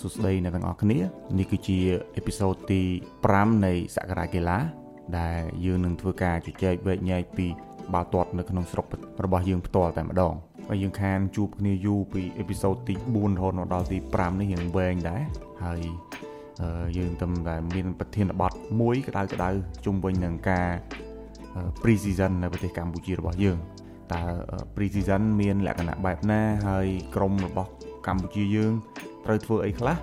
សួស្តីអ្នកទាំងអស់គ្នានេះគឺជាអេពីសូតទី5នៃសក្តារកីឡា ដែលយើងនឹងធ្វើការជជែកវែកញែកពីបាល់ទាត់នៅក្នុងស្រុករបស់យើងផ្ទាល់តែម្ដងហើយយើងខានជួបគ្នាយូរពីអេពីសូតទី4រហូតដល់ទី5នេះយើងវែងដែរហើយយើងទំតែមានប្រធានបទមួយក្តៅក្តៅជុំវិញនឹងការ pre season នៅប្រទេសកម្ពុជារបស់យើងតើ pre season មានលក្ខណៈបែបណាហើយក្រុមរបស់កម្ពុជាយើង ត្រូវធ្វើអីខ្លះ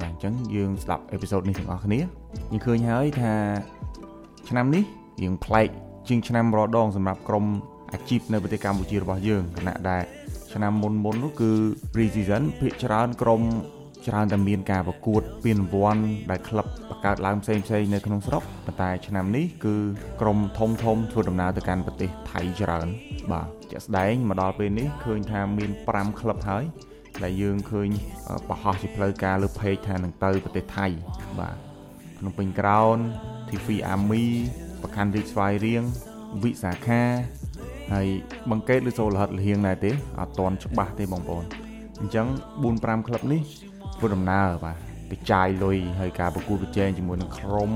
បាទអញ្ចឹងយើងស្ដាប់អេពីសូតនេះទាំងអស់គ្នាយើងឃើញហើយថាឆ្នាំនេះយើងប្លែកជាងឆ្នាំរដងសម្រាប់ក្រុមអាជីពនៅប្រទេសកម្ពុជារបស់យើងគណៈដែលឆ្នាំមុនមុននោះគឺ pre season ភាគច្រើនក្រុមច្រើនតែមានការប្រកួតពានរង្វាន់ដែលក្លឹបបង្កើតឡើងផ្សេងផ្សេងនៅក្នុងស្រុកប៉ុន្តែឆ្នាំនេះគឺក្រុមធំធំធ្វើដំណើរទៅកាន់ប្រទេសថៃច្រើនបាទជាក់ស្ដែងមកដល់ពេលនេះឃើញថាមាន5ក្លឹបហើយ ដែលយើងឃើញបរោះជាផ្លូវការលើ page ថានឹងទៅប្រទេសថៃបាទក្នុងពេញក្រោន TV Army ប្រកាន់រីកស្វាយរៀងវិសាខាហើយបង្កេតឬសូលហិតលហៀងដែរទេអត់តន់ច្បាស់ទេបងប្អូនអញ្ចឹង4 5ក្លឹបនេះធ្វើដំណើរបាទទៅចាយលុយហើយការប្រគួតប្រជែងជាមួយនឹងក្រុម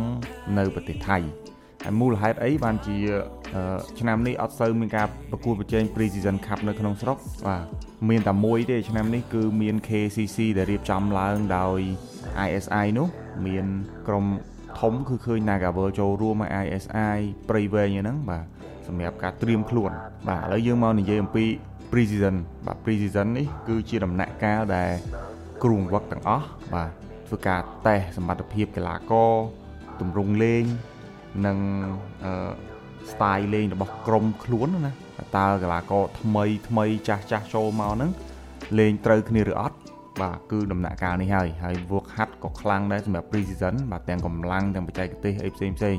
នៅប្រទេសថៃ ហើយមូលហេតុអីបានជាឆ្នាំនេះអត់សូវមានការប្រគួតប្រជែង Pre-season Cup នៅក្នុងស្រុកបាទមានតែមួយទេឆ្នាំនេះគឺមាន KCC ដែលរៀបចំឡើងដោយ ISI នោះមានក្រុមធំគឺឃើញ Nagavel ចូលរួមឲ្យ ISI ព្រៃវែងហ្នឹងបាទសម្រាប់ការត្រៀមខ្លួន បាទឥឡូវយើងមកនិយាយអំពី Pre-season បាទ Pre-season នេះគឺជាដំណាក់កាលដែលគ្រូបង្វឹកទាំងអស់បាទធ្វើការតេស្តសមត្ថភាពកីឡាករទម្រង់លេង និងអឺ style លេងរបស់ក្រុមខ្លួនណាតើកីឡាករថ្មីថ្មីចាស់ចាស់ចូលមកហ្នឹងលេងត្រូវគ្នាឬអត់បាទគឺដំណាក់កាលនេះហើយហើយ work hard ក៏ខ្លាំងដែរសម្រាប់ pre season បាទទាំងកម្លាំងទាំងបច្ចេកទេសអីផ្សេងផ្សេង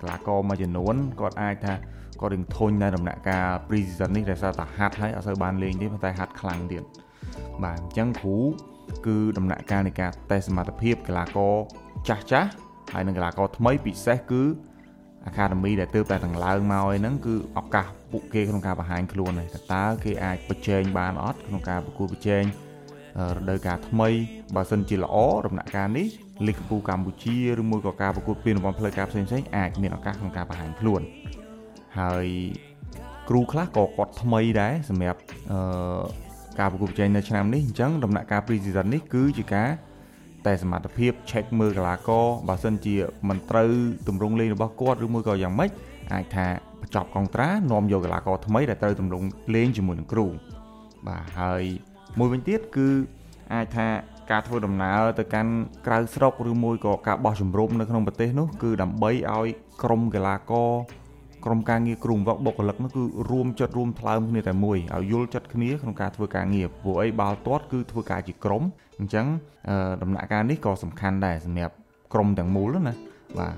កីឡាករមួយចំនួនគាត់អាចថាគាត់នឹងធុញនៅដំណាក់កាល pre season នេះដោយសារតែហាត់ហើយអត់សូវបានលេងទេប៉ុន្តែហាត់ខ្លាំងទៀតបាទអញ្ចឹងគ្រូគឺដំណាក់កាលនៃការតេស្តសមត្ថភាពកីឡាករចាស់ចាស់ហើយនិងកីឡាករថ្មីពិសេសគឺ Academy ដែលទើបតែទាំងឡើងមកឯហ្នឹងគឺឱកាសពួកគេក្នុងការបង្ហាញខ្លួនហើយតើគេអាចប្រជែងបានអត់ក្នុងការប្រកួតប្រជែងរដូវកាលថ្មីបើសិនជាល្អដំណាក់កាលនេះលីកកំពូកម្ពុជាឬមួយក៏ការប្រកួតពានរង្វាន់ផ្លូវការផ្សេងៗអាចមានឱកាសក្នុងការបង្ហាញខ្លួនហើយគ្រូខ្លះក៏គាត់ថ្មីដែរសម្រាប់អឺការប្រកួតប្រជែងនៅឆ្នាំនេះអញ្ចឹងដំណាក់កាល pre-season នេះគឺជាការ តែសមត្ថភាព check មើលកីឡាករបើសិនជាមិនត្រូវទម្រង់លេងរបស់គាត់ឬមួយក៏យ៉ាងម៉េចអាចថាបញ្ចប់កងត្រានាំយកកីឡាករថ្មីដែលត្រូវទម្រង់លេងជាមួយនឹងគ្រូបាទហើយមួយវិញទៀតគឺអាចថាការធ្វើដំណើរទៅកាន់ក្រៅស្រុកឬមួយក៏ការបោះជំរំនៅក្នុងប្រទេសនោះគឺដើម្បីឲ្យក្រុមកីឡាករ ក្រុមការងារគ្រូបង្វឹកបុគ្គលិកនោះគឺរួមចិត្តរួមថ្លើមគ្នាតែមួយឲ្យយល់ចិត្តគ្នាក្នុងការធ្វើការងារព្រោះអីបាល់ទាត់គឺធ្វើការជាក្រុមអញ្ចឹងដំណាក់កាលនេះក៏សំខាន់ដែរសម្រាប់ក្រុមទាំងមូលណាបាទ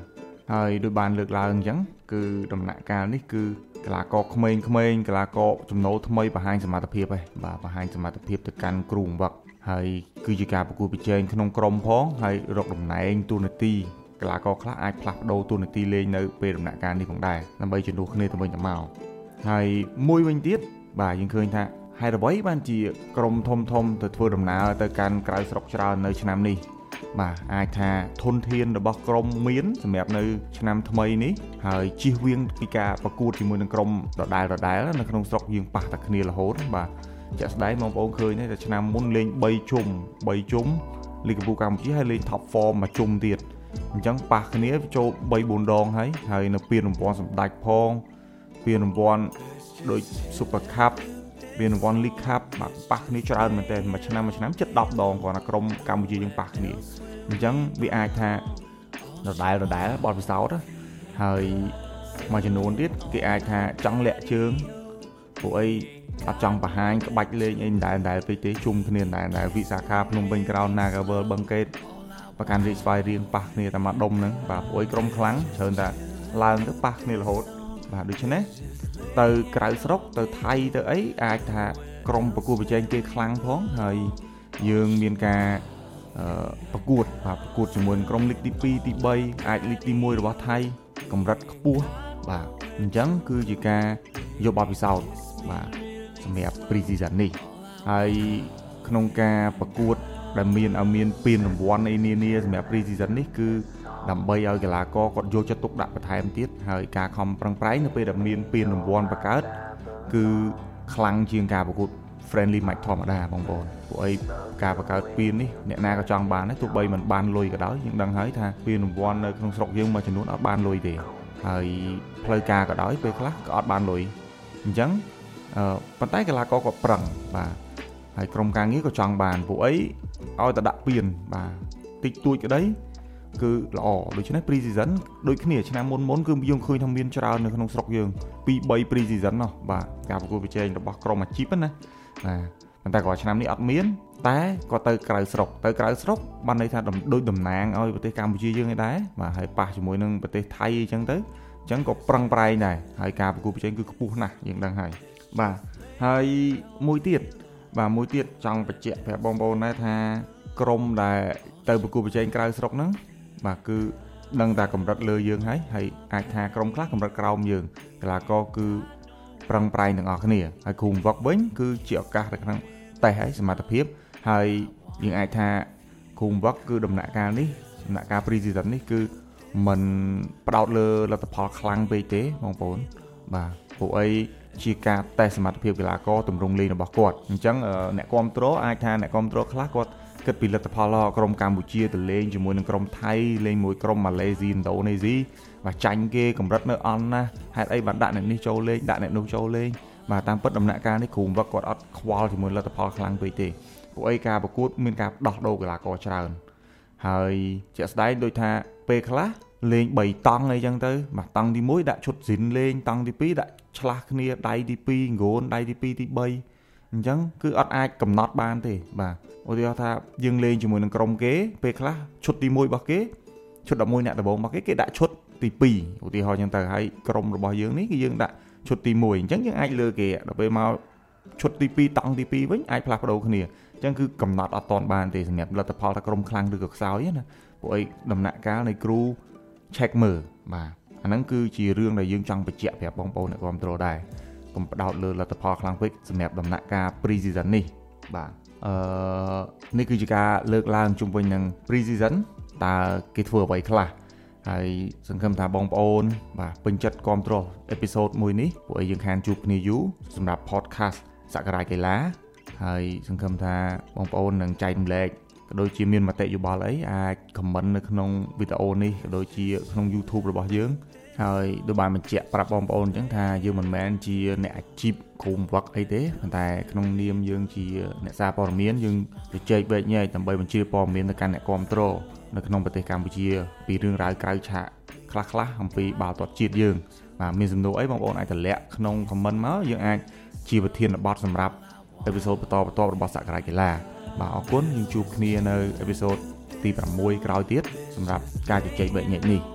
ហើយដូចបានលើកឡើងអញ្ចឹងគឺដំណាក់កាលនេះគឺកីឡាករក្មេងៗកីឡាករចំណូលថ្មីបង្ហាញសមត្ថភាពឯងបាទបង្ហាញសមត្ថភាពទៅកាន់គ្រូបង្វឹកហើយគឺជាការប្រកួតប្រជែងក្នុងក្រុមផងហើយរកតំណែងទូនាទី កីឡាករខ្លះអាចផ្លាស់ប្ដូរតួនាទីលេងនៅពេលដំណាក់កាលនេះផងដែរដើម្បីជំនួសគ្នាទៅវិញទៅមកហើយមួយវិញទៀតបាទយើងឃើញថាហេតុអ្វីបានជាក្រុមធំធំទៅធ្វើដំណើរទៅកាន់ក្រៅស្រុកច្រើននៅឆ្នាំនេះបាទអាចថាធនធានរបស់ក្រុមមានសម្រាប់នៅឆ្នាំថ្មីនេះហើយជៀសវាងពីការប្រកួតជាមួយនឹងក្រុមដដែលដដែលនៅក្នុងស្រុកយើងប៉ះតែគ្នារហូតបាទជាក់ស្ដែងបងប្អូនឃើញទេឆ្នាំមុនលេង3ជុំ3ជុំលីកកម្ពុជាកម្ពុជាហើយលេង top form មួយជុំទៀត អញ្ចឹងប៉ះគ្នាចូល3 4ដងហើយហើយនៅពានរង្វាន់សម្ដេចផងពានរង្វាន់ដូច Super Cup ពានរង្វាន់ League Cup បាទប៉ះគ្នាច្រើនមែនតើមួយឆ្នាំមួយឆ្នាំជិត10ដងគាត់ណាក្រុមកម្ពុជាយើងប៉ះគ្នាអញ្ចឹងវាអាចថាដដែលដដែលបត់ពិសោធន៍ហើយមួយចំនួនទៀតគេអាចថាចង់លាក់ជើងពួកអីអត់ចង់បង្ហាញក្បាច់លេងអីដែរដែរពេកទេជុំគ្នាដែរដែរវិសាខាភ្នំពេញក្រោន Nagavel បឹងកេត ប្រកាន់រីកស្វាយរៀងប៉ះគ្នាតែមកដុំហ្នឹងបាទព្រួយក្រុមខ្លាំងច្រើនតែឡើងទៅប៉ះគ្នារហូតបាទដូច្នេះទៅក្រៅស្រុកទៅថៃទៅអីអាចថាក្រុមប្រកួតប្រជែងគេខ្លាំងផងហើយយើងមានការប្រកួតបាទប្រកួតជាមួយក្រុមលីកទី2ទី3អាចលីកទី1របស់ថៃកម្រិតខ្ពស់បាទអញ្ចឹងគឺជាការយកបទពិសោធន៍បាទសម្រាប់ pre season នេះហើយក្នុងការប្រកួត ដែលមានឲ្យមានពានរង្វាន់អីនានាសម្រាប់ pre-season នេះគឺដើម្បីឲ្យកីឡាករគាត់យកចិត្តទុកដាក់បន្ថែមទៀតហើយការខំប្រឹងប្រែងនៅពេលដែលមានពានរង្វាន់បង្កើតគឺខ្លាំងជាងការប្រកួត friendly match ធម្មតាបងប្អូនពួកអីការបង្កើតពាននេះអ្នកណាក៏ចង់បានដែរទោះបីមិនបានលុយក៏ដោយយើងដឹងហើយថាពានរង្វាន់នៅក្នុងស្រុកយើងមួយចំនួនអត់បានលុយទេហើយផ្លូវការក៏ដោយពេលខ្លះក៏អត់បានលុយអញ្ចឹងអឺប៉ុន្តែកីឡាករក៏ប្រឹងបាទ ហើយក្រុមការងារក៏ចង់បានពួកអីឲ្យតែដាក់ពានបាទតិចតួចក្តីគឺល្អដូច្នេះ pre season ដូចគ្នាឆ្នាំមុនមុនគឺយើងឃើញថាមានច្រើននៅក្នុងស្រុកយើងពី3 pre season ណោះបាទការប្រកួតប្រជែងរបស់ក្រុមអាជីពណាបាទប៉ុន្តែគាត់ឆ្នាំនេះអត់មាន តែគាត់ទៅក្រៅស្រុកទៅក្រៅស្រុកបានន័យថាដូចតំណាងឲ្យប្រទេសកម្ពុជាយើងឯដែរបាទហើយប៉ះជាមួយនឹងប្រទេសថៃអញ្ចឹងទៅអញ្ចឹងក៏ប្រឹងប្រែងដែរហើយការប្រកួតប្រជែងគឺខ្ពស់ណាស់យើងដឹងហើយបាទហើយមួយទៀត បាទមួយទៀតចង់បញ្ជាក់ប្រាប់បងប្អូនដែរថាក្រុមដែលទៅប្រកួតប្រជែងក្រៅស្រុកហ្នឹងបាទគឺដឹងតែកម្រិតលើយើងហើយហើយអាចថាក្រុមខ្លះកម្រិតក្រោមយើងកីឡាករគឺប្រឹងប្រែងទាំងអស់គ្នាហើយគ្រូវឹកវិញគឺជាឱកាសទៅក្នុងតេស្តហើយសមត្ថភាពហើយយើងអាចថាគ្រូវឹកគឺដំណាក់កាលនេះដំណាក់កាល pre-season នេះគឺมันផ្ដោតលើលទ្ធផលខ្លាំងពេកទេបងប្អូនបាទពួកអី ជាការតេស្តសមត្ថភាពកីឡាករទម្រង់លេងរបស់គាត់អញ្ចឹងអ្នកគ្រប់គ្រងអាចថាអ្នកគ្រប់គ្រងខ្លះគាត់គិតពីលទ្ធផលក្រុមកម្ពុជាទៅលេងជាមួយនឹងក្រុមថៃលេងមួយក្រុមម៉ាឡេស៊ីឥណ្ឌូនេស៊ីបាទចាញ់គេកម្រិតនៅអន់ណាស់ហេតុអីបានដាក់អ្នកនេះចូលលេងដាក់អ្នកនោះចូលលេងបាទតាមពិតដំណាក់កាលនេះគ្រូវឹកគាត់អត់ខ្វល់ជាមួយលទ្ធផលខ្លាំងពេកទេពួកអីការប្រកួតមានការដោះដូរកីឡាករច្រើនហើយជាក់ស្ដែងដូចថាពេលខ្លះលេង3តង់អីចឹងទៅបាទតង់ទី1ដាក់ឈុតស៊ីនលេងតង់ទី2ដាក់ ឆ្លាស់គ្នាដៃទី2ងូនដៃទី2ទី3អញ្ចឹងគឺអត់អាចកំណត់បានទេបាទឧទាហរណ៍ថាយើងលេងជាមួយនឹងក្រុមគេពេលខ្លះឈុតទី1របស់គេឈុត11អ្នកដំបូងរបស់គេគេដាក់ឈុតទី2ឧទាហរណ៍អញ្ចឹងទៅហើយក្រុមរបស់យើងនេះគឺយើងដាក់ឈុតទី1អញ្ចឹងយើងអាចលើគេដល់ពេលមកឈុតទី2តង់ទី2វិញអាចផ្លាស់ប្ដូរគ្នាអញ្ចឹងគឺកំណត់អត់តាន់បានទេសម្រាប់លទ្ធផលថាក្រុមខ្លាំងឬក៏ខ្សោយណាពួកអីដំណាក់កាលនៃគ្រូ check មើលបាទ អាហ្នឹងគឺជារឿងដែលយើងចង់បញ្ជាក់ប្រាប់បងប្អូនអ្នកគ្រប់គ្រងដែរកុំបដោតលើលទ្ធផលខ្លាំងពេកសម្រាប់ដំណាក់កាល pre season នេះបាទអឺនេះគឺជាការលើកឡើងជុំវិញនឹង pre season តើគេធ្វើអ្វីខ្លះហើយសង្ឃឹមថាបងប្អូន បាទពេញចិត្តគ្រប់គ្រងអេពីសូតមួយនេះពួកយើងខានជួបគ្នាយូរសម្រាប់ podcast សក្ការៈកីឡាហើយសង្ឃឹមថាបងប្អូននឹងចែករំលែក ក៏ដូចជាមានមតិយោបល់អីអាច comment នៅក្នុងវីដេអូនេះក៏ដូចជាក្នុង YouTube របស់យើងហើយដូចបានបញ្ជាក់ប្រាប់បងប្អូនអញ្ចឹងថាយើងមិនមែនជាអ្នកអាជីពគ្រូវឹកអីទេប៉ុន្តែក្នុងនាមយើងជាអ្នកសារព័ត៌មានយើងជជែកវែកញែកដើម្បីបញ្ជាព័ត៌មានទៅកាន់អ្នកគ្រប់គ្រងនៅក្នុងប្រទេសកម្ពុជា ពីរឿងរ៉ាវក្រៅឆាកខ្លះខ្លះអំពីបាល់ទាត់ជាតិយើងបាទមានសំណួរអីបងប្អូនអាចតម្លាក់ក្នុង comment មកយើងអាចជាប្រធានបទសម្រាប់អេពីសូតបន្តបន្តរបស់សក្ការៈកីឡា បាទអរគុណយើងជួបគ្នានៅអេពីសូតទី6ក្រោយទៀតសម្រាប់ការជជែកបែបញែកនេះ